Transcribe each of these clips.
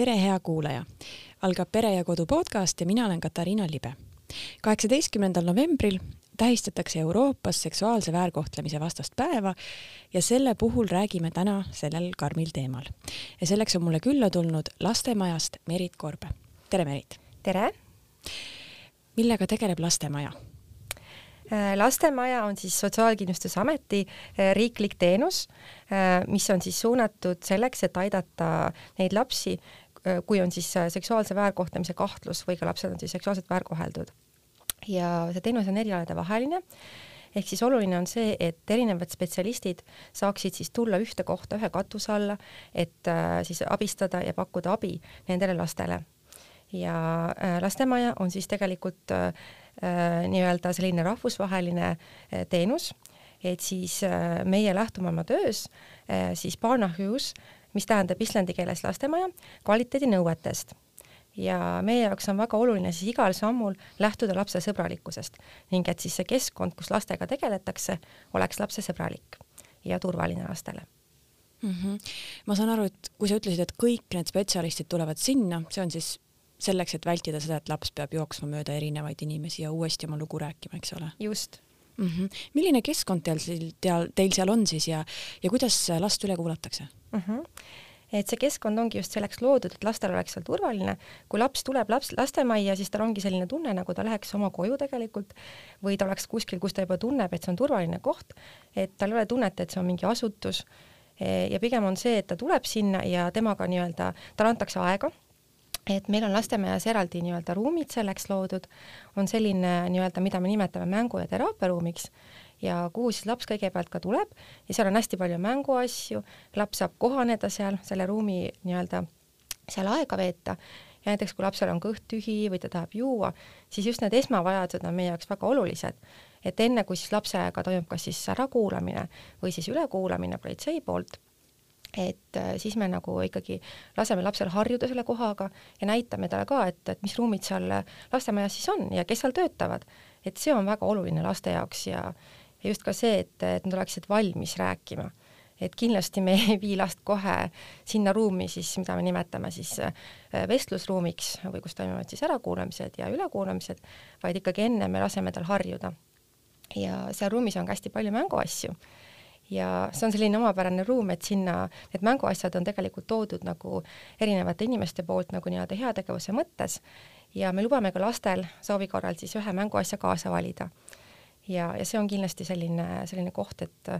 tere, hea kuulaja! algab Pere ja Kodu podcast ja mina olen Katariina Libe. kaheksateistkümnendal novembril tähistatakse Euroopas seksuaalse väärkohtlemise vastast päeva ja selle puhul räägime täna sellel karmil teemal. ja selleks on mulle külla tulnud lastemajast Merit Korbe. tere, Merit! tere! millega tegeleb Lastemaja? Äh, lastemaja on siis Sotsiaalkindlustusameti äh, riiklik teenus, äh, mis on siis suunatud selleks, et aidata neid lapsi, kui on siis seksuaalse väärkohtlemise kahtlus või ka lapsed on siis seksuaalselt väärkoheldud. ja see teenus on erialade vaheline, ehk siis oluline on see, et erinevad spetsialistid saaksid siis tulla ühte kohta ühe katuse alla, et siis abistada ja pakkuda abi nendele lastele. Ja lastemaja on siis tegelikult Äh, nii-öelda selline rahvusvaheline äh, teenus, et siis äh, meie lähtume oma töös siis Barnahus, mis tähendab islandi keeles lastemaja, kvaliteedinõuetest ja meie jaoks on väga oluline siis igal sammul lähtuda lapse sõbralikkusest ning et siis see keskkond, kus lastega tegeletakse, oleks lapsesõbralik ja turvaline lastele mm. -hmm. ma saan aru, et kui sa ütlesid, et kõik need spetsialistid tulevad sinna, see on siis selleks, et vältida seda, et laps peab jooksma mööda erinevaid inimesi ja uuesti oma lugu rääkima, eks ole? just mm. -hmm. milline keskkond teil, teil, teil seal on siis ja, ja kuidas last üle kuulatakse mm? -hmm et see keskkond ongi just selleks loodud, et lastel oleks seal turvaline, kui laps tuleb laps, lastemajja, siis tal ongi selline tunne, nagu ta läheks oma koju tegelikult või ta oleks kuskil, kus ta juba tunneb, et see on turvaline koht, et tal ei ole tunnet, et see on mingi asutus ja pigem on see, et ta tuleb sinna ja temaga nii-öelda, talle antakse aega et meil on lastemajas eraldi nii-öelda ruumid selleks loodud, on selline nii-öelda, mida me nimetame mängu- ja teraapiaruumiks ja kuhu siis laps kõigepealt ka tuleb ja seal on hästi palju mänguasju, laps saab kohaneda seal, selle ruumi nii-öelda seal aega veeta ja näiteks kui lapsel on kõht tühi või ta tahab juua, siis just need esmavajadused on meie jaoks väga olulised. et enne, kui siis lapsega toimub kas siis ärakuulamine või siis ülekuulamine politsei poolt et äh, siis me nagu ikkagi laseme lapsel harjuda selle kohaga ja näitame talle ka, et, et mis ruumid seal lastemajas siis on ja kes seal töötavad. et see on väga oluline laste jaoks ja, ja just ka see, et, et nad oleksid valmis rääkima. et kindlasti me ei vii last kohe sinna ruumi siis, mida me nimetame siis äh, vestlusruumiks või kus toimuvad siis ärakuulamised ja ülekuulamised, vaid ikkagi enne me laseme tal harjuda. ja seal ruumis on ka hästi palju mänguasju ja see on selline omapärane ruum, et sinna need mänguasjad on tegelikult toodud nagu erinevate inimeste poolt nagu nii-öelda heategevuse mõttes. Ja me lubame ka lastel soovi korral siis ühe mänguasja kaasa valida. ja, ja see on kindlasti selline, selline koht, et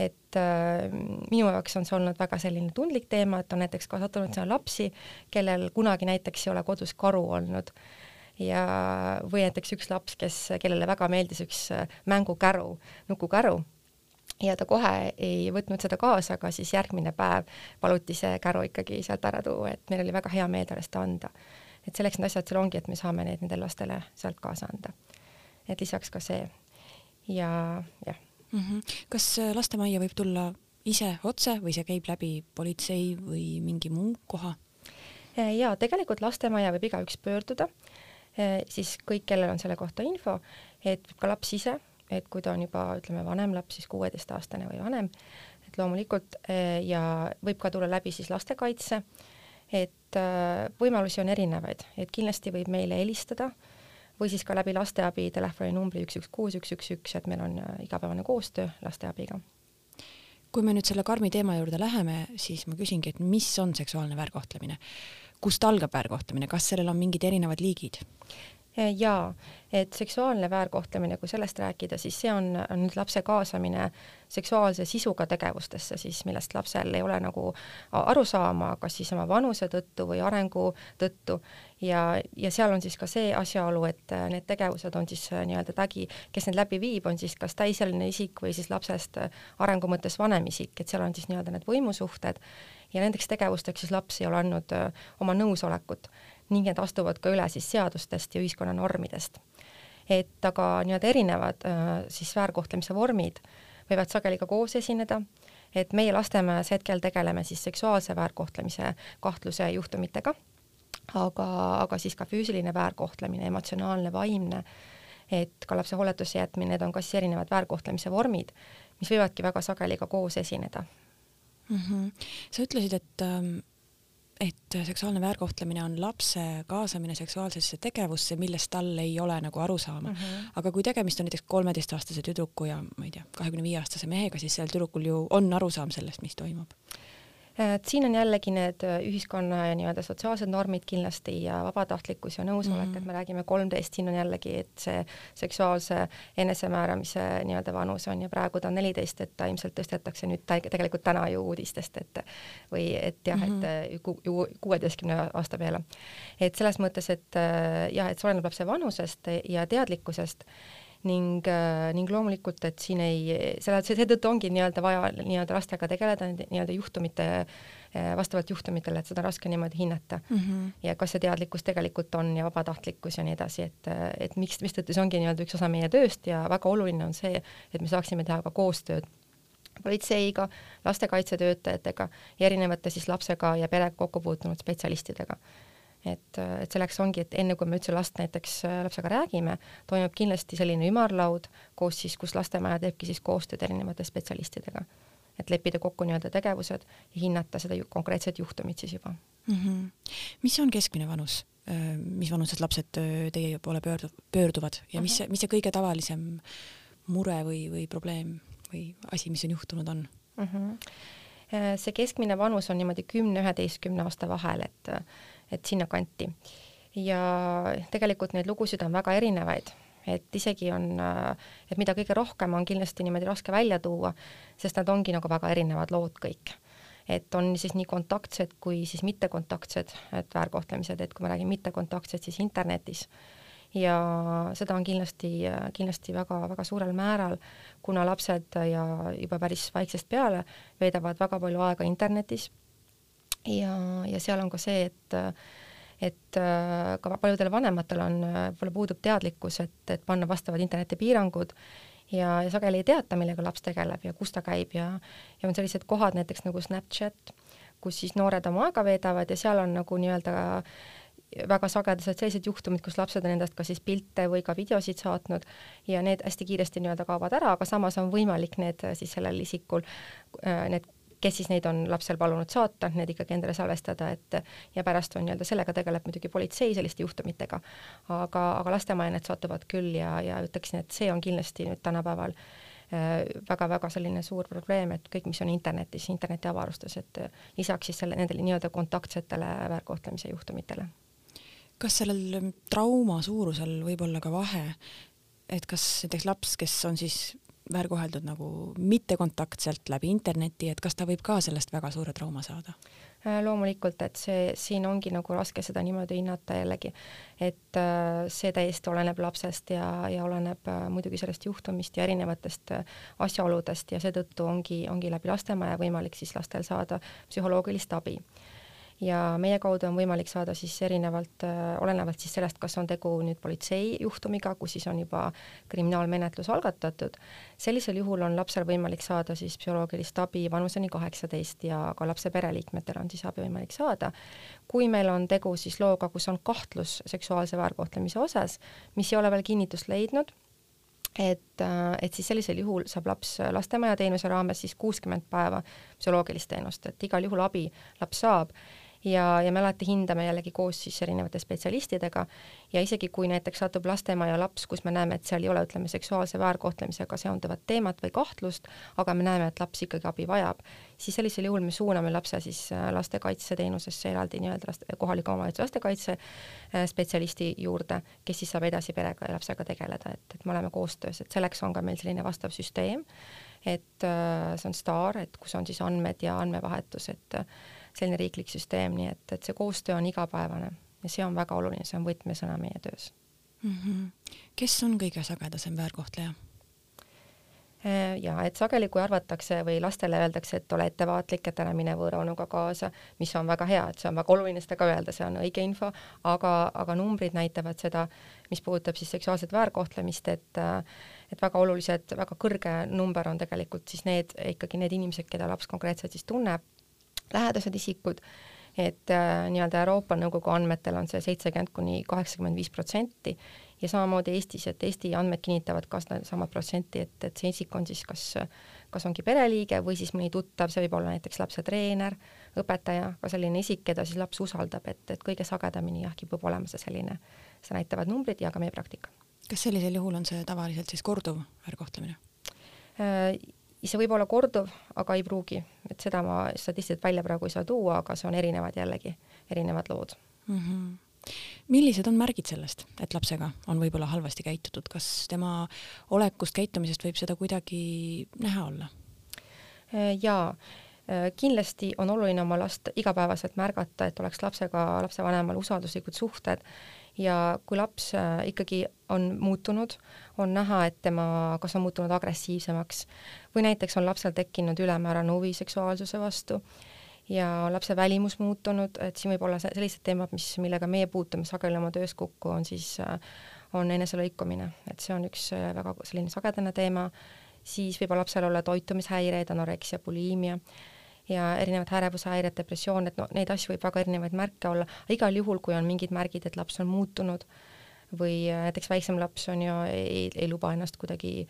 et äh, minu jaoks on see olnud väga selline tundlik teema, et on näiteks ka sattunud sinna lapsi, kellel kunagi näiteks ei ole kodus karu olnud. Ja, või näiteks üks laps, kes, kellele väga meeldis üks mängukäru, nukukäru ja ta kohe ei võtnud seda kaasa, aga siis järgmine päev paluti see käru ikkagi sealt ära tuua, et meil oli väga hea meel talle seda anda. et selleks need asjad seal ongi, et me saame neid nendele lastele sealt kaasa anda. et lisaks ka see ja jah mm. -hmm. kas äh, lastemajja võib tulla ise otse või see käib läbi politsei või mingi muu koha? Äh, jaa, tegelikult lastemaja võib igaüks pöörduda, äh, siis kõik, kellel on selle kohta info, et ka laps ise et kui ta on juba ütleme vanem laps, siis kuueteistaastane või vanem, et loomulikult eh, ja võib ka tulla läbi siis lastekaitse, et eh, võimalusi on erinevaid, et kindlasti võib meile helistada või siis ka läbi lasteabi telefoninumbri üks, üks, kuus, üks, üks, üks, et meil on eh, igapäevane koostöö lasteabiga kui me nüüd selle karmi teema juurde läheme, siis ma küsingi, et mis on seksuaalne väärkohtlemine? kust algab väärkohtlemine, kas sellel on mingid erinevad liigid? Jaa, et seksuaalne väärkohtlemine, kui sellest rääkida, siis see on, on nüüd lapse kaasamine seksuaalse sisuga tegevustesse siis, millest lapsel ei ole nagu aru saama, kas siis oma vanuse tõttu või arengu tõttu. Ja, ja seal on siis ka see asjaolu, et need tegevused on siis nii-öelda tagi, kes need läbi viib, on siis kas täisealine isik või siis lapsest arengu mõttes vanem isik, et seal on siis nii-öelda need võimusuhted. Ja nendeks tegevusteks siis laps ei ole andnud oma nõusolekut ning need astuvad ka üle siis seadustest ja ühiskonna normidest. et aga nii-öelda erinevad äh, siis väärkohtlemise vormid võivad sageli ka koos esineda, et meie Lastemajas hetkel tegeleme siis seksuaalse väärkohtlemise kahtluse juhtumitega, aga, aga siis ka füüsiline väärkohtlemine, emotsionaalne, vaimne, et ka lapse hooletusse jätmine, need on ka siis erinevad väärkohtlemise vormid, mis võivadki väga sageli ka koos esineda mm. -hmm. sa ütlesid, et ähm et seksuaalne väärkohtlemine on lapse kaasamine seksuaalsesse tegevusse, millest tal ei ole nagu arusaama mm. -hmm. aga kui tegemist on näiteks kolmeteistaastase tüdruku ja ma ei tea, kahekümne viie aastase mehega, siis sellel tüdrukul ju on arusaam sellest, mis toimub et siin on jällegi need äh, ühiskonna ja nii-öelda sotsiaalsed normid kindlasti ja vabatahtlikkus ja nõusolek mm, -hmm. et me räägime kolmteist, siin on jällegi, et see seksuaalse enesemääramise nii-öelda vanus on ja praegu ta on neliteist, et ta ilmselt tõstetakse nüüd tegelikult täna ju uudistest, et või et jah mm, -hmm. et mhm. ku, kuueteistkümne aasta peale. et selles mõttes, et äh, jah, et see oleneb lapse vanusest ja teadlikkusest ning, äh, ning loomulikult, et siin ei, selle, seetõttu ongi nii-öelda vaja nii-öelda lastega tegeleda nii-öelda juhtumite, äh, vastavalt juhtumitele, et seda on raske niimoodi hinnata mm. -hmm. ja kas see teadlikkus tegelikult on ja vabatahtlikkus ja nii edasi, et, et miks, mistõttu see ongi nii-öelda üks osa meie tööst ja väga oluline on see, et me saaksime teha ka koostööd politseiga, lastekaitsetöötajatega ja erinevate siis lapsega ja perega kokku puutunud spetsialistidega et, et selleks ongi, et enne kui me üldse last näiteks äh, lapsega räägime, toimub kindlasti selline ümarlaud koos siis, kus lastemaja teebki siis koostööd erinevate spetsialistidega, et leppida kokku nii-öelda tegevused ja hinnata seda ju, konkreetset juhtumit siis juba mm. -hmm. mis on keskmine vanus, äh, mis vanused lapsed äh, teie poole pöördu-, pöörduvad ja mis see, mis see kõige tavalisem mure või, või probleem või asi, mis on juhtunud, on mm? -hmm. see keskmine vanus on niimoodi kümne-üheteistkümne aasta vahel, et et sinnakanti. ja tegelikult neid lugusid on väga erinevaid, et isegi on, et mida kõige rohkem on kindlasti niimoodi raske välja tuua, sest nad ongi nagu väga erinevad lood kõik et on siis nii kontaktsed kui siis mittekontaktsed, et väärkohtlemised, et kui ma räägin mittekontaktsed, siis internetis. ja seda on kindlasti, kindlasti väga-väga suurel määral, kuna lapsed ja juba päris väiksest peale veedavad väga palju aega internetis ja, ja seal on ka see, et et äh, ka paljudel vanematel on, võib-olla puudub teadlikkus, et, et panna vastavad internetipiirangud ja, ja sageli ei teata, millega laps tegeleb ja kus ta käib ja, ja on sellised kohad näiteks nagu Snapchat, kus siis noored oma aega veedavad ja seal on nagu nii-öelda väga sagedased sellised juhtumid, kus lapsed on endast ka siis pilte või ka videosid saatnud ja need hästi kiiresti nii-öelda kaovad ära, aga samas on võimalik need siis sellel isikul, äh, need kes siis neid on lapsel palunud saata, need ikkagi endale salvestada, et ja pärast on nii-öelda sellega tegeleb muidugi politsei selliste juhtumitega, aga, aga lastemaja need satuvad küll ja, ja ütleksin, et see on kindlasti nüüd tänapäeval väga-väga äh, selline suur probleem, et kõik, mis on internetis, internetiavarustus, et lisaks siis selle, nendele nii-öelda kontaktsetele väärkohtlemise juhtumitele. kas sellel trauma suurusel võib olla ka vahe, et kas näiteks laps, kes on siis väärkoheldud nagu mittekontaktselt läbi interneti, et kas ta võib ka sellest väga suure trauma saada? Äh, loomulikult, et see, siin ongi nagu raske seda niimoodi hinnata jällegi, et äh, see täiesti oleneb lapsest ja, ja oleneb äh, muidugi sellest juhtumist ja erinevatest asjaoludest ja seetõttu ongi, ongi läbi lastemaja võimalik siis lastel saada psühholoogilist abi ja meie kaudu on võimalik saada siis erinevalt, äh, olenevalt siis sellest, kas on tegu nüüd politseijuhtumiga, kus siis on juba kriminaalmenetlus algatatud, sellisel juhul on lapsel võimalik saada siis psühholoogilist abi vanuseni kaheksateist ja ka lapse pereliikmetel on siis abi võimalik saada. kui meil on tegu siis looga, kus on kahtlus seksuaalse väärkohtlemise osas, mis ei ole veel kinnitust leidnud, et, äh, et siis sellisel juhul saab laps lastemaja teenuse raames siis kuuskümmend päeva psühholoogilist teenust, et igal juhul abi laps saab ja, ja me alati hindame jällegi koos siis erinevate spetsialistidega. Ja isegi kui näiteks satub lastemaja laps, kus me näeme, et seal ei ole, ütleme, seksuaalse väärkohtlemisega seonduvat teemat või kahtlust, aga me näeme, et laps ikkagi abi vajab, siis sellisel juhul me suuname lapse siis äh, lastekaitseteenusesse eraldi nii-öelda laste, kohaliku omavalitsuse lastekaitse äh, spetsialisti juurde, kes siis saab edasi perega ja lapsega tegeleda, et, et me oleme koostöös, et selleks on ka meil selline vastav süsteem, et äh, see on STAR, et kus on siis andmed ja andmevahetus, et selline riiklik süsteem, nii et, et see koostöö on igapäevane ja see on väga oluline, see on võtmesõna meie töös mm. -hmm. kes on kõige sagedasem väärkohtleja? Äh, ja et sageli, kui arvatakse või lastele öeldakse, et ole ettevaatlik, et ära mine võõraunuga kaasa, mis on väga hea, et see on väga oluline seda ka öelda, see on õige info, aga, aga numbrid näitavad seda, mis puudutab siis seksuaalset väärkohtlemist, et et väga olulised, väga kõrge number on tegelikult siis need ikkagi need inimesed, keda laps konkreetselt siis tunneb lähedased isikud, et äh, nii-öelda Euroopa Nõukogu andmetel on see seitsekümmend kuni kaheksakümmend viis protsenti ja samamoodi Eestis, et Eesti andmed kinnitavad ka sedasama protsenti, et, et see isik on siis kas, kas ongi pereliige või siis mõni tuttav, see võib olla näiteks lapse treener, õpetaja, ka selline isik, keda siis laps usaldab, et, et kõige sagedamini jah, kipub olema see selline, seda näitavad numbrid ja ka meie praktika. kas sellisel juhul on see tavaliselt siis korduv väärkohtlemine? Äh, see võib olla korduv, aga ei pruugi, et seda ma statistikat välja praegu ei saa tuua, aga see on erinevad jällegi, erinevad lood. Mm. -hmm millised on märgid sellest, et lapsega on võib-olla halvasti käitutud, kas tema olekust, käitumisest võib seda kuidagi näha olla? Äh, jaa, äh, kindlasti on oluline oma last igapäevaselt märgata, et oleks lapsega, lapsevanemal usalduslikud suhted ja kui laps äh, ikkagi on muutunud, on näha, et tema kas on muutunud agressiivsemaks või näiteks on lapsel tekkinud ülemäärane huvi seksuaalsuse vastu ja lapse välimus muutunud, et siin võib olla sellised teemad, mis, millega meie puutume sageli oma töös kokku, on siis, äh, on eneselõikumine, et see on üks äh, väga selline sagedane teema, siis võib lapsel olla toitumishäireid, anoreksia, buliimia ja erinevad ärevushäired, depressioon, et no neid asju võib väga erinevaid märke olla, igal juhul, kui on mingid märgid, et laps on muutunud või äh, näiteks väiksem laps on ju, ei, ei luba ennast kuidagi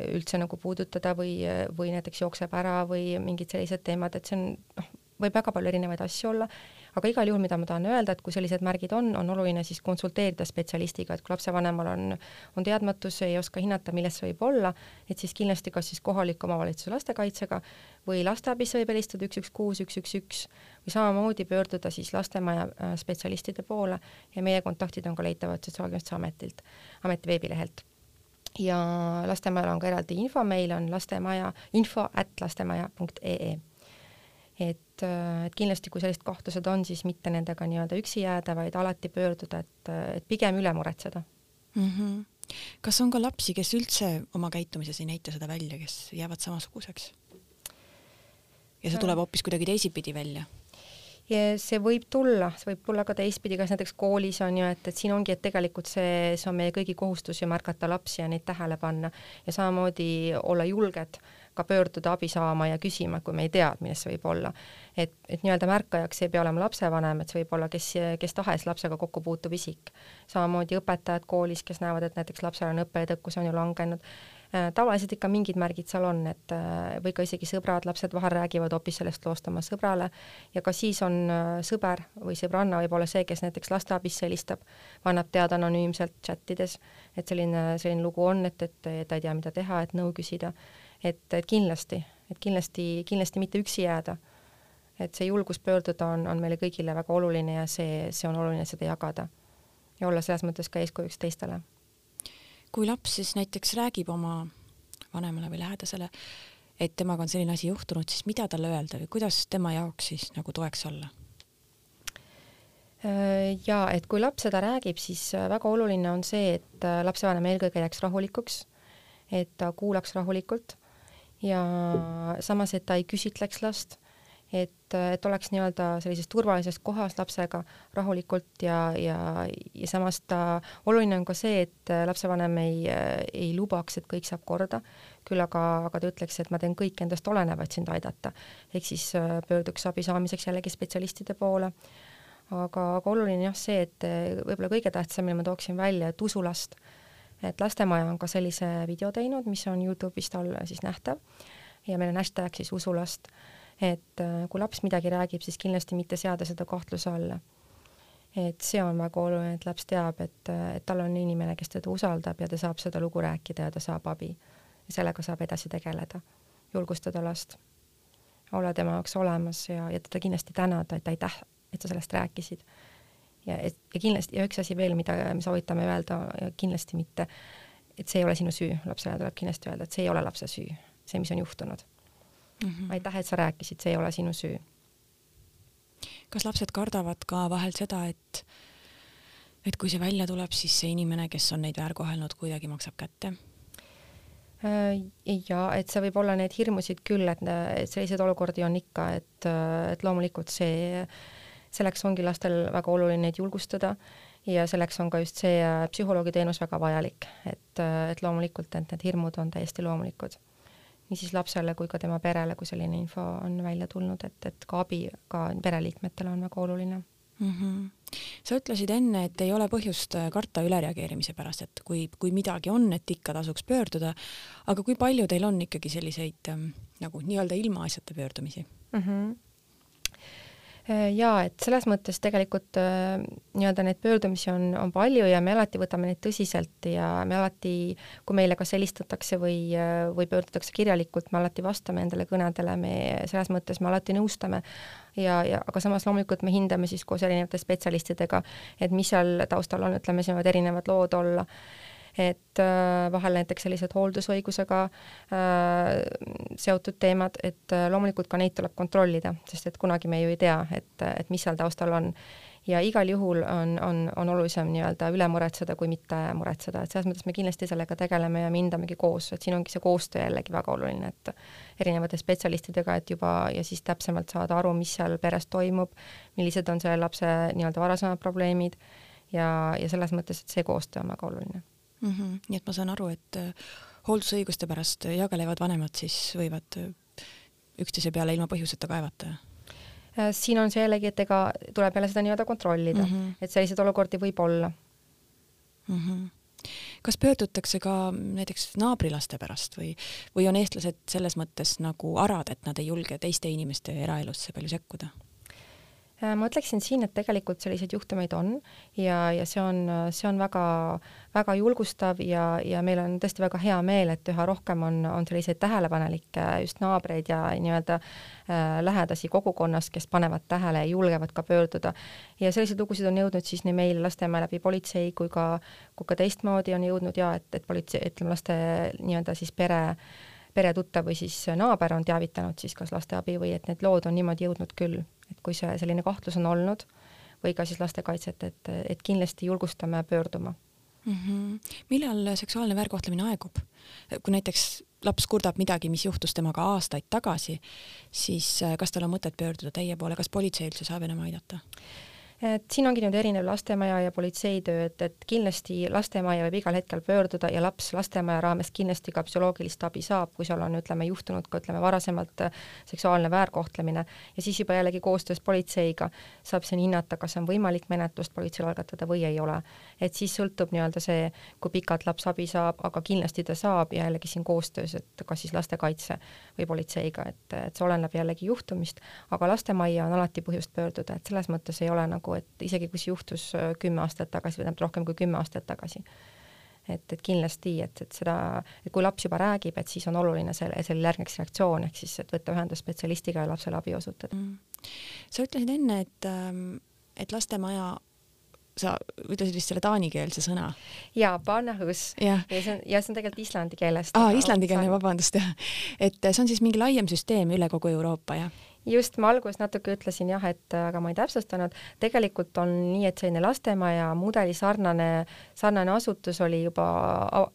üldse nagu puudutada või, või näiteks jookseb ära või mingid sellised teemad, et see on noh, võib väga palju erinevaid asju olla, aga igal juhul, mida ma tahan öelda, et kui sellised märgid on, on oluline siis konsulteerida spetsialistiga, et kui lapsevanemal on, on teadmatus, ei oska hinnata, milles see võib olla, et siis kindlasti kas siis kohaliku omavalitsuse lastekaitsega või lasteabisse võib helistada üks, üks, kuus, üks, üks, üks või samamoodi pöörduda siis lastemaja äh, spetsialistide poole ja meie kontaktid on ka leitavad Sotsiaalkindlustusametilt, ameti veebilehelt. Ja Lastemajal on ka eraldi info, meil on lastemaja info at lastemaja.ee et, äh, et kindlasti, kui sellised kahtlused on, siis mitte nendega nii-öelda üksi jääda, vaid alati pöörduda, et, et pigem üle muretseda mm. -hmm. kas on ka lapsi, kes üldse oma käitumises ei näita seda välja, kes jäävad samasuguseks? ja see tuleb hoopis kuidagi teisipidi välja? ja see võib tulla, see võib tulla ka teistpidi, kas näiteks koolis on ju, et, et siin ongi, et tegelikult see, see on meie kõigi kohustus ju märgata lapsi ja neid tähele panna ja samamoodi olla julged ka pöörduda abi saama ja küsima, kui me ei tea, milles see võib olla. et, et nii-öelda märkajaks ei pea olema lapsevanem, et see võib olla kes, kes tahes lapsega kokku puutuv isik. samamoodi õpetajad koolis, kes näevad, et näiteks lapsel on õppetõkkus on ju langenud äh, tavaliselt ikka mingid märgid seal on, et äh, või ka isegi sõbrad, lapsed vahel räägivad hoopis sellest loost oma sõbrale ja ka siis on äh, sõber või sõbranna võib olla see, kes näiteks lasteabisse helistab, annab teada anonüümselt chatides, et selline, selline lugu on, et, et ta ei tea, mida teha, et nõu küsida et, et kindlasti, et kindlasti, kindlasti mitte üksi jääda. et see julgus pöörduda on, on meile kõigile väga oluline ja see, see on oluline seda jagada ja olla selles mõttes ka eeskujuks teistele. kui laps siis näiteks räägib oma vanemale või lähedasele, et temaga on selline asi juhtunud, siis mida talle öelda või kuidas tema jaoks siis nagu toeks olla? Äh, ja et kui laps seda räägib, siis äh, väga oluline on see, et äh, lapsevanem eelkõige jääks rahulikuks, et ta kuulaks rahulikult ja samas, et ta ei küsitleks last, et, et oleks nii-öelda sellises turvalises kohas lapsega rahulikult ja, ja, ja samas ta, oluline on ka see, et lapsevanem ei, ei lubaks, et kõik saab korda, küll aga, aga ta ütleks, et ma teen kõik endast olenevat sind aidata. ehk siis äh, pöörduks abi saamiseks jällegi spetsialistide poole, aga, aga oluline jah see, et võib-olla kõige tähtsam, mille ma tooksin välja, et usu last et Lastemaja on ka sellise video teinud, mis on Youtube'ist all siis nähtav. Ja meil on hashtag siis usulast, et äh, kui laps midagi räägib, siis kindlasti mitte seada seda kahtluse alla. et see on väga oluline, et laps teab, et, äh, et tal on inimene, kes teda usaldab ja ta saab seda lugu rääkida ja ta saab abi. sellega saab edasi tegeleda, julgustada last, olla tema jaoks olemas ja, ja teda kindlasti tänada, et aitäh, et sa sellest rääkisid ja et ja kindlasti ja üks asi veel, mida me soovitame öelda, kindlasti mitte, et see ei ole sinu süü, lapsele tuleb kindlasti öelda, et see ei ole lapse süü, see, mis on juhtunud mm. -hmm. aitäh, et sa rääkisid, see ei ole sinu süü. kas lapsed kardavad ka vahel seda, et et kui see välja tuleb, siis see inimene, kes on neid väärkohelnud, kuidagi maksab kätte? Äh, ja et see võib olla neid hirmusid küll, et, selliseid olukordi on ikka, et, et loomulikult see selleks ongi lastel väga oluline neid julgustada ja selleks on ka just see äh, psühholoogiteenus väga vajalik, et, äh, et loomulikult, et need hirmud on täiesti loomulikud. nii siis lapsele kui ka tema perele, kui selline info on välja tulnud, et, et ka abi ka pereliikmetele on väga oluline mm. -hmm. sa ütlesid enne, et ei ole põhjust äh, karta ülereageerimise pärast, et kui, kui midagi on, et ikka tasuks pöörduda. aga kui palju teil on ikkagi selliseid ähm, nagu nii-öelda ilmaasjata pöördumisi mm? -hmm jaa, et selles mõttes tegelikult äh, nii-öelda neid pöördumisi on, on palju ja me alati võtame neid tõsiselt ja me alati, kui meile kas helistatakse või, äh, või pöördutakse kirjalikult, me alati vastame nendele kõnedele, me selles mõttes me alati nõustame. Ja, ja aga samas loomulikult me hindame siis koos erinevate spetsialistidega, et mis seal taustal on, ütleme, siin võivad erinevad lood olla et äh, vahel näiteks sellised hooldusõigusega äh, seotud teemad, et äh, loomulikult ka neid tuleb kontrollida, sest et kunagi me ju ei tea, et, et mis seal taustal on. ja igal juhul on, on, on olulisem nii-öelda üle muretseda, kui mitte muretseda, et selles mõttes me kindlasti sellega tegeleme ja me hindamegi koos, et siin ongi see koostöö jällegi väga oluline, et erinevate spetsialistidega, et juba ja siis täpsemalt saada aru, mis seal peres toimub, millised on selle lapse nii-öelda varasemad probleemid. Ja, ja selles mõttes, et see koostöö on väga oluline mm. -hmm. nii et ma saan aru, et äh, hooldusõiguste pärast jagelevad vanemad siis võivad äh, üksteise peale ilma põhjuseta kaevata? Äh, siin on see jällegi, et ega tuleb jälle seda nii-öelda kontrollida mm, -hmm. et selliseid olukordi võib olla mm. -hmm kas pöördutakse ka näiteks naabrilaste pärast või, või on eestlased selles mõttes nagu arad, et nad ei julge teiste inimeste eraelusse palju sekkuda? Äh, ma ütleksin siin, et tegelikult selliseid juhtumeid on ja, ja see on, see on väga, väga julgustav ja, ja meil on tõesti väga hea meel, et üha rohkem on, on selliseid tähelepanelikke just naabreid ja nii-öelda äh, lähedasi kogukonnas, kes panevad tähele ja julgevad ka pöörduda. ja selliseid lugusid on jõudnud siis nii meil Lastemäe läbi politsei kui ka, kui ka teistmoodi on jõudnud ja et, et politsei, ütleme laste nii-öelda siis pere peretuttav või siis naaber on teavitanud siis kas lasteabi või et need lood on niimoodi jõudnud küll et kui see selline kahtlus on olnud või ka siis lastekaitset, et, et kindlasti julgustame pöörduma mm. -hmm. millal seksuaalne väärkohtlemine aegub? kui näiteks laps kurdab midagi, mis juhtus temaga aastaid tagasi, siis äh, kas tal on mõtet pöörduda teie poole, kas politsei üldse saab enam aidata? Et siin ongi nüüd erinev lastemaja ja politseitöö, et, et kindlasti lastemaja võib igal hetkel pöörduda ja laps lastemaja raames kindlasti ka psühholoogilist abi saab, kui seal on, ütleme, juhtunud ka ütleme varasemalt äh, seksuaalne väärkohtlemine ja siis juba jällegi koostöös politseiga saab siin hinnata, kas on võimalik menetlust politseil algatada või ei ole. et siis sõltub nii-öelda see, kui pikalt laps abi saab, aga kindlasti ta saab ja jällegi siin koostöös, et kas siis lastekaitse või politseiga, et, et see oleneb jällegi juhtumist, aga lastemajja on alati põhjust pöörduda, et selles mõttes ei ole nagu nagu, et isegi kui see juhtus äh, kümme aastat tagasi või tähendab rohkem kui kümme aastat tagasi. et, et kindlasti, et, et seda, et kui laps juba räägib, et siis on oluline selle, sellele järgneks reaktsioon, ehk siis, et võtta ühendust spetsialistiga ja lapsele abi osutada mm.. sa ütlesid enne, et, ähm, et lastemaja sa ütlesid vist selle taanikeelse sõna? jaa, Barnahus. ja see on, ja see on tegelikult islandi keelest. aa, islandikeelne, vabandust, jah. et see on siis mingi laiem süsteem üle kogu Euroopa, jah? Just, ma alguses natuke ütlesin jah, et aga ma ei täpsustanud, tegelikult on nii, et selline lastemaja mudeli sarnane, sarnane asutus oli juba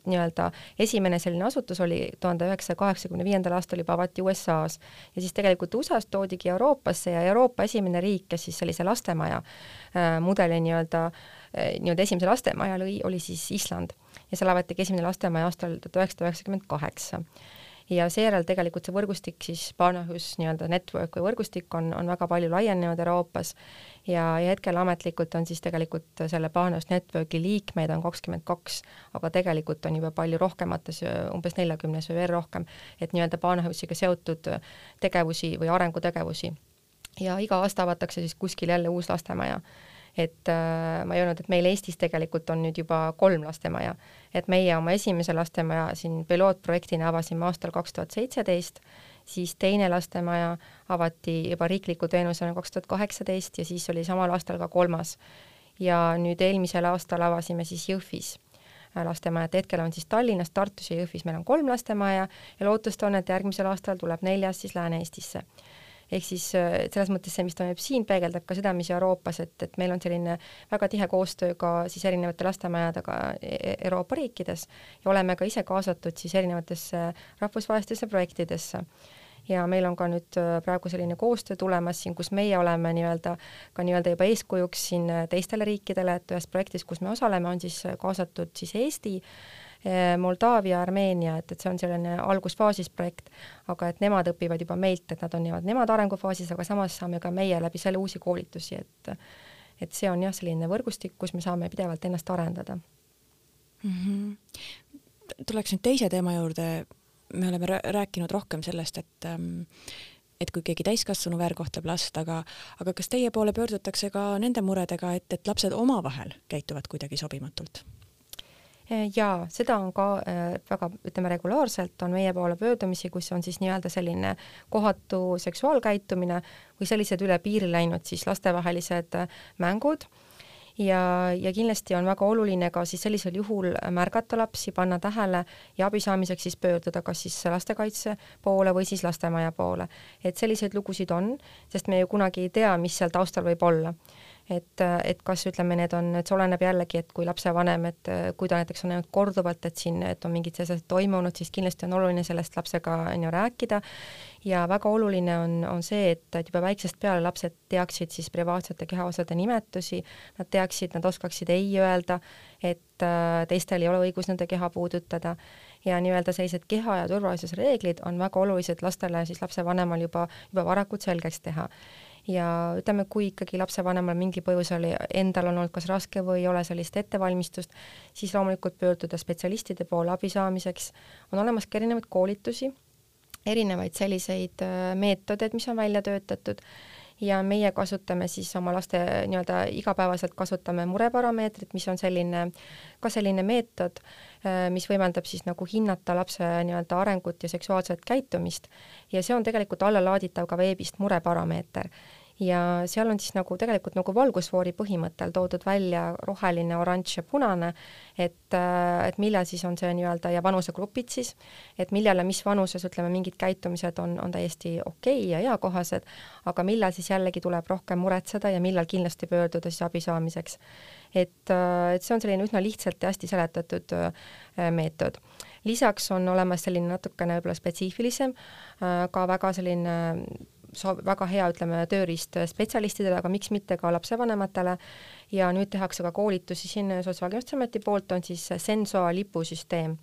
nii-öelda esimene selline asutus oli tuhande üheksasaja kaheksakümne viiendal aastal juba avati USA-s ja siis tegelikult USA-st toodigi Euroopasse ja Euroopa esimene riik, kes siis sellise lastemaja äh, mudeli nii-öelda äh, nii-öelda esimese lastemaja lõi, oli siis Island. Ja seal avatigi esimene lastemaja aastal tuhat üheksasada üheksakümmend kaheksa ja seejärel tegelikult see võrgustik siis Barnahus nii-öelda network või võrgustik on, on väga palju laienenud Euroopas ja, ja hetkel ametlikult on siis tegelikult selle Barnahus network'i liikmeid on kakskümmend kaks, aga tegelikult on juba palju rohkemates, umbes neljakümnes või veel rohkem, et nii-öelda Barnahusiga seotud tegevusi või arengutegevusi. ja iga aasta avatakse siis kuskil jälle uus lastemaja et äh, ma ei öelnud, et meil Eestis tegelikult on nüüd juba kolm lastemaja, et meie oma esimese lastemaja siin pilootprojektina avasime aastal kaks tuhat seitseteist, siis teine lastemaja avati juba riikliku teenusena kaks tuhat kaheksateist ja siis oli samal aastal ka kolmas. ja nüüd eelmisel aastal avasime siis Jõhvis lastemaja, et hetkel on siis Tallinnas, Tartus ja Jõhvis meil on kolm lastemaja ja lootust on, et järgmisel aastal tuleb neljas siis Lääne-Eestisse ehk siis äh, selles mõttes see, mis toimub siin, peegeldab ka seda, mis Euroopas, et, et meil on selline väga tihe koostöö ka siis erinevate lastemajadega e-, e-, Euroopa riikides ja oleme ka ise kaasatud siis erinevatesse rahvusvahelistesse projektidesse ja meil on ka nüüd äh, praegu selline koostöö tulemas siin, kus meie oleme nii-öelda ka nii-öelda juba eeskujuks siin äh, teistele riikidele, et ühes projektis, kus me osaleme, on siis kaasatud siis Eesti Moldaavia, Armeenia, et, et see on selline algusfaasis projekt, aga et nemad õpivad juba meilt, et nad on niimoodi, nemad arengufaasis, aga samas saame ka meie läbi selle uusi koolitusi, et et see on jah, selline võrgustik, kus me saame pidevalt ennast arendada mm. -hmm. tuleks nüüd teise teema juurde, me oleme rääkinud rohkem sellest, et ähm, et kui keegi täiskasvanu väärkohtleb last, aga, aga kas teie poole pöördutakse ka nende muredega, et, et lapsed omavahel käituvad kuidagi sobimatult? ja seda on ka äh, väga, ütleme regulaarselt on meie poole pöördumisi, kus on siis nii-öelda selline kohatu seksuaalkäitumine või sellised üle piiri läinud siis lastevahelised äh, mängud ja, ja kindlasti on väga oluline ka siis sellisel juhul märgata lapsi, panna tähele ja abi saamiseks siis pöörduda kas siis lastekaitse poole või siis lastemaja poole. et selliseid lugusid on, sest me ju kunagi ei tea, mis seal taustal võib olla et, et kas ütleme, need on, et see oleneb jällegi, et kui lapsevanem, et kui ta näiteks on näinud korduvalt, et siin, et on mingid sellised toimunud, siis kindlasti on oluline sellest lapsega on ju rääkida. Ja väga oluline on, on see, et, et juba väiksest peale lapsed teaksid siis privaatsete kehaosade nimetusi, nad teaksid, nad oskaksid ei öelda, et äh, teistel ei ole õigus nende keha puudutada. Ja nii-öelda sellised keha ja turvalisuse reeglid on väga olulised lastele siis lapsevanemal juba, juba varakult selgeks teha ja ütleme, kui ikkagi lapsevanemal mingi põhjusel endal on olnud kas raske või ei ole sellist ettevalmistust, siis loomulikult pöörduda spetsialistide poole abi saamiseks. on olemas ka erinevaid koolitusi, erinevaid selliseid äh, meetodeid, mis on välja töötatud ja meie kasutame siis oma laste nii-öelda igapäevaselt kasutame mureparameetrit, mis on selline, ka selline meetod, äh, mis võimaldab siis nagu hinnata lapse nii-öelda arengut ja seksuaalset käitumist. Ja see on tegelikult allalaaditav ka veebist mureparameeter ja seal on siis nagu tegelikult nagu valgusfoori põhimõttel toodud välja roheline, oranž ja punane, et, äh, et millal siis on see nii-öelda ja vanusegrupid siis, et millal ja mis vanuses ütleme, mingid käitumised on, on täiesti okei okay ja eakohased, aga millal siis jällegi tuleb rohkem muretseda ja millal kindlasti pöörduda siis abi saamiseks. et, äh, et see on selline üsna lihtsalt ja hästi seletatud äh, meetod lisaks on olemas selline natukene võib-olla spetsiifilisem, ka väga selline soov, väga hea, ütleme, tööriist spetsialistidele, aga miks mitte ka lapsevanematele. Ja nüüd tehakse ka koolitusi siin Sotsiaalkindlustusameti poolt, on siis Sensoa lipusüsteem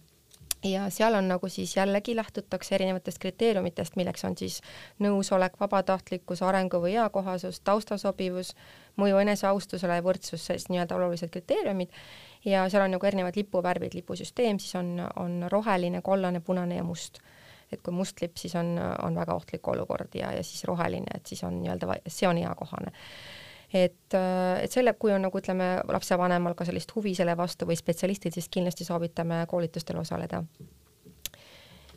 ja seal on nagu siis jällegi lähtutakse erinevatest kriteeriumitest, milleks on siis nõusolek, vabatahtlikkus, arengu või eakohasus, taustasobivus, mõju eneseaustusele ja võrdsus, sellised nii-öelda olulised kriteeriumid. Ja seal on nagu erinevad lipuvärvid, lipusüsteem siis on, on roheline, kollane, punane ja must et kui must lipp, siis on, on väga ohtlik olukord ja, ja siis roheline, et siis on nii-öelda, see on eakohane. et, et selle, kui on nagu ütleme, lapsevanemal ka sellist huvi selle vastu või spetsialistid, siis kindlasti soovitame koolitustel osaleda.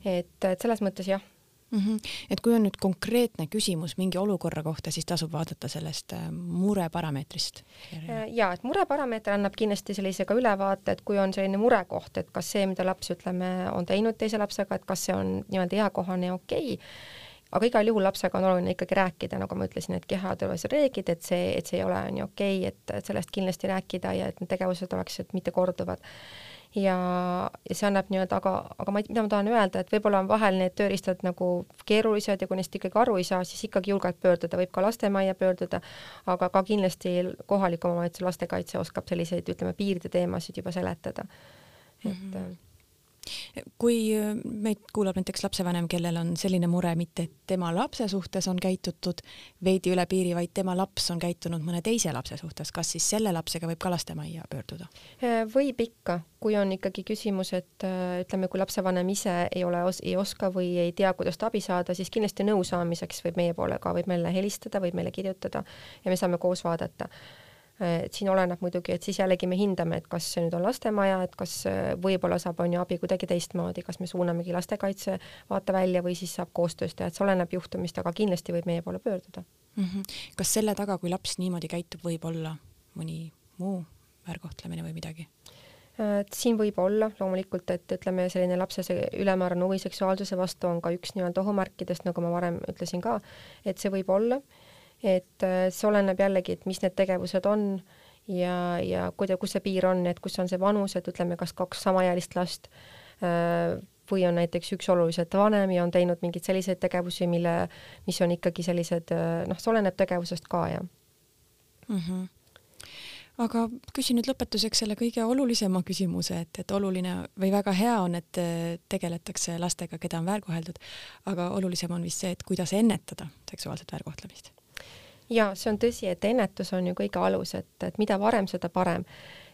et, et selles mõttes jah mm. -hmm. et kui on nüüd konkreetne küsimus mingi olukorra kohta, siis tasub vaadata sellest äh, mureparameetrist. Äh, ja et mureparameeter annab kindlasti sellise ka ülevaate, et kui on selline murekoht, et kas see, mida laps ütleme, on teinud teise lapsega, et kas see on nii-öelda eakohane ja okei okay, aga igal juhul lapsega on oluline ikkagi rääkida, nagu ma ütlesin, et kehaturvalisuse reeglid, et see, et see ei ole nii okei okay,, et sellest kindlasti rääkida ja et need tegevused oleksid mitte korduvad ja, ja see annab nii-öelda, aga, aga ma, mida ma tahan öelda, et võib-olla on vahel need tööriistad nagu keerulised ja kui neist ikkagi aru ei saa, siis ikkagi julgelt pöörduda, võib ka lastemajja pöörduda, aga ka kindlasti kohalik omavalitsuse lastekaitse oskab selliseid, ütleme, piiride teemasid juba seletada. et mm -hmm kui äh, meid kuulab näiteks lapsevanem, kellel on selline mure mitte, et tema lapse suhtes on käitutud veidi üle piiri, vaid tema laps on käitunud mõne teise lapse suhtes, kas siis selle lapsega võib ka lastemajja pöörduda? Äh, võib ikka, kui on ikkagi küsimus, et äh, ütleme, kui lapsevanem ise ei ole, ei oska või ei tea, kuidas abi saada, siis kindlasti nõu saamiseks võib meie poole ka, võib meile helistada, võib meile kirjutada ja me saame koos vaadata et siin oleneb muidugi, et siis jällegi me hindame, et kas see nüüd on lastemaja, et kas äh, võib-olla saab, on ju, abi kuidagi teistmoodi, kas me suunamegi lastekaitse vaatevälja või siis saab koostöös teha, et see oleneb juhtumist, aga kindlasti võib meie poole pöörduda mm. -hmm. kas selle taga, kui laps niimoodi käitub, võib olla mõni muu väärkohtlemine või midagi? Äh, et siin võib olla loomulikult, et ütleme, selline lapse see ülemäärane huvi seksuaalsuse vastu on ka üks nii-öelda ohumärkidest, nagu ma varem ütlesin ka, et see võib olla et äh, see oleneb jällegi, et mis need tegevused on ja, ja kuida-, kus see piir on, et kus on see vanus, et ütleme, kas kaks samaealist last äh, või on näiteks üks oluliselt vanem ja on teinud mingeid selliseid tegevusi, mille, mis on ikkagi sellised äh, noh, see oleneb tegevusest ka, jah mm. -hmm aga küsin nüüd lõpetuseks selle kõige olulisema küsimuse, et, et oluline või väga hea on, et tegeletakse lastega, keda on väärkoheldud, aga olulisem on vist see, et kuidas ennetada seksuaalset väärkohtlemist ja see on tõsi, et ennetus on ju kõige alus, et, et mida varem, seda parem.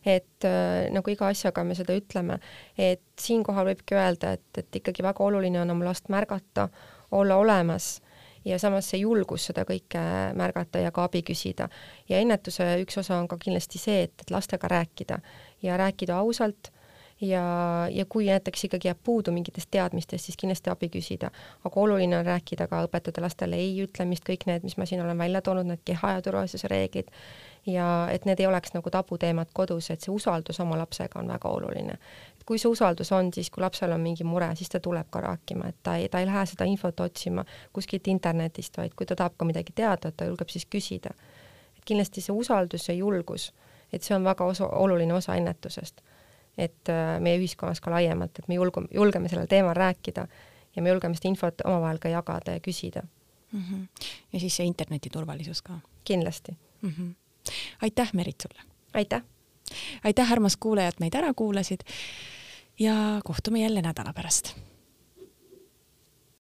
et äh, nagu iga asjaga me seda ütleme, et siinkohal võibki öelda, et, et ikkagi väga oluline on oma last märgata, olla olemas ja samas see julgus seda kõike märgata ja ka abi küsida. ja ennetuse üks osa on ka kindlasti see, et, et lastega rääkida ja rääkida ausalt ja, ja kui näiteks ikkagi jääb puudu mingitest teadmistest, siis kindlasti abi küsida. aga oluline on rääkida ka, õpetada lastele ei ütlemist, kõik need, mis ma siin olen välja toonud, need keha ja turvalisuse reeglid, ja et need ei oleks nagu tabuteemad kodus, et see usaldus oma lapsega on väga oluline. et kui see usaldus on, siis kui lapsel on mingi mure, siis ta tuleb ka rääkima, et ta ei, ta ei lähe seda infot otsima kuskilt internetist, vaid kui ta tahab ka midagi teada, ta julgeb siis küsida. et kindlasti see usaldus ja julgus, et see on väga osa, oluline osa ennetusest et äh, meie ühiskonnas ka laiemalt, et me julgeme, julgeme sellel teemal rääkida ja me julgeme seda infot omavahel ka jagada ja küsida mm. -hmm. ja siis see interneti turvalisus ka. kindlasti mm. -hmm. aitäh, Merit, sulle! aitäh! aitäh, armas kuulaja, et meid ära kuulasid ja kohtume jälle nädala pärast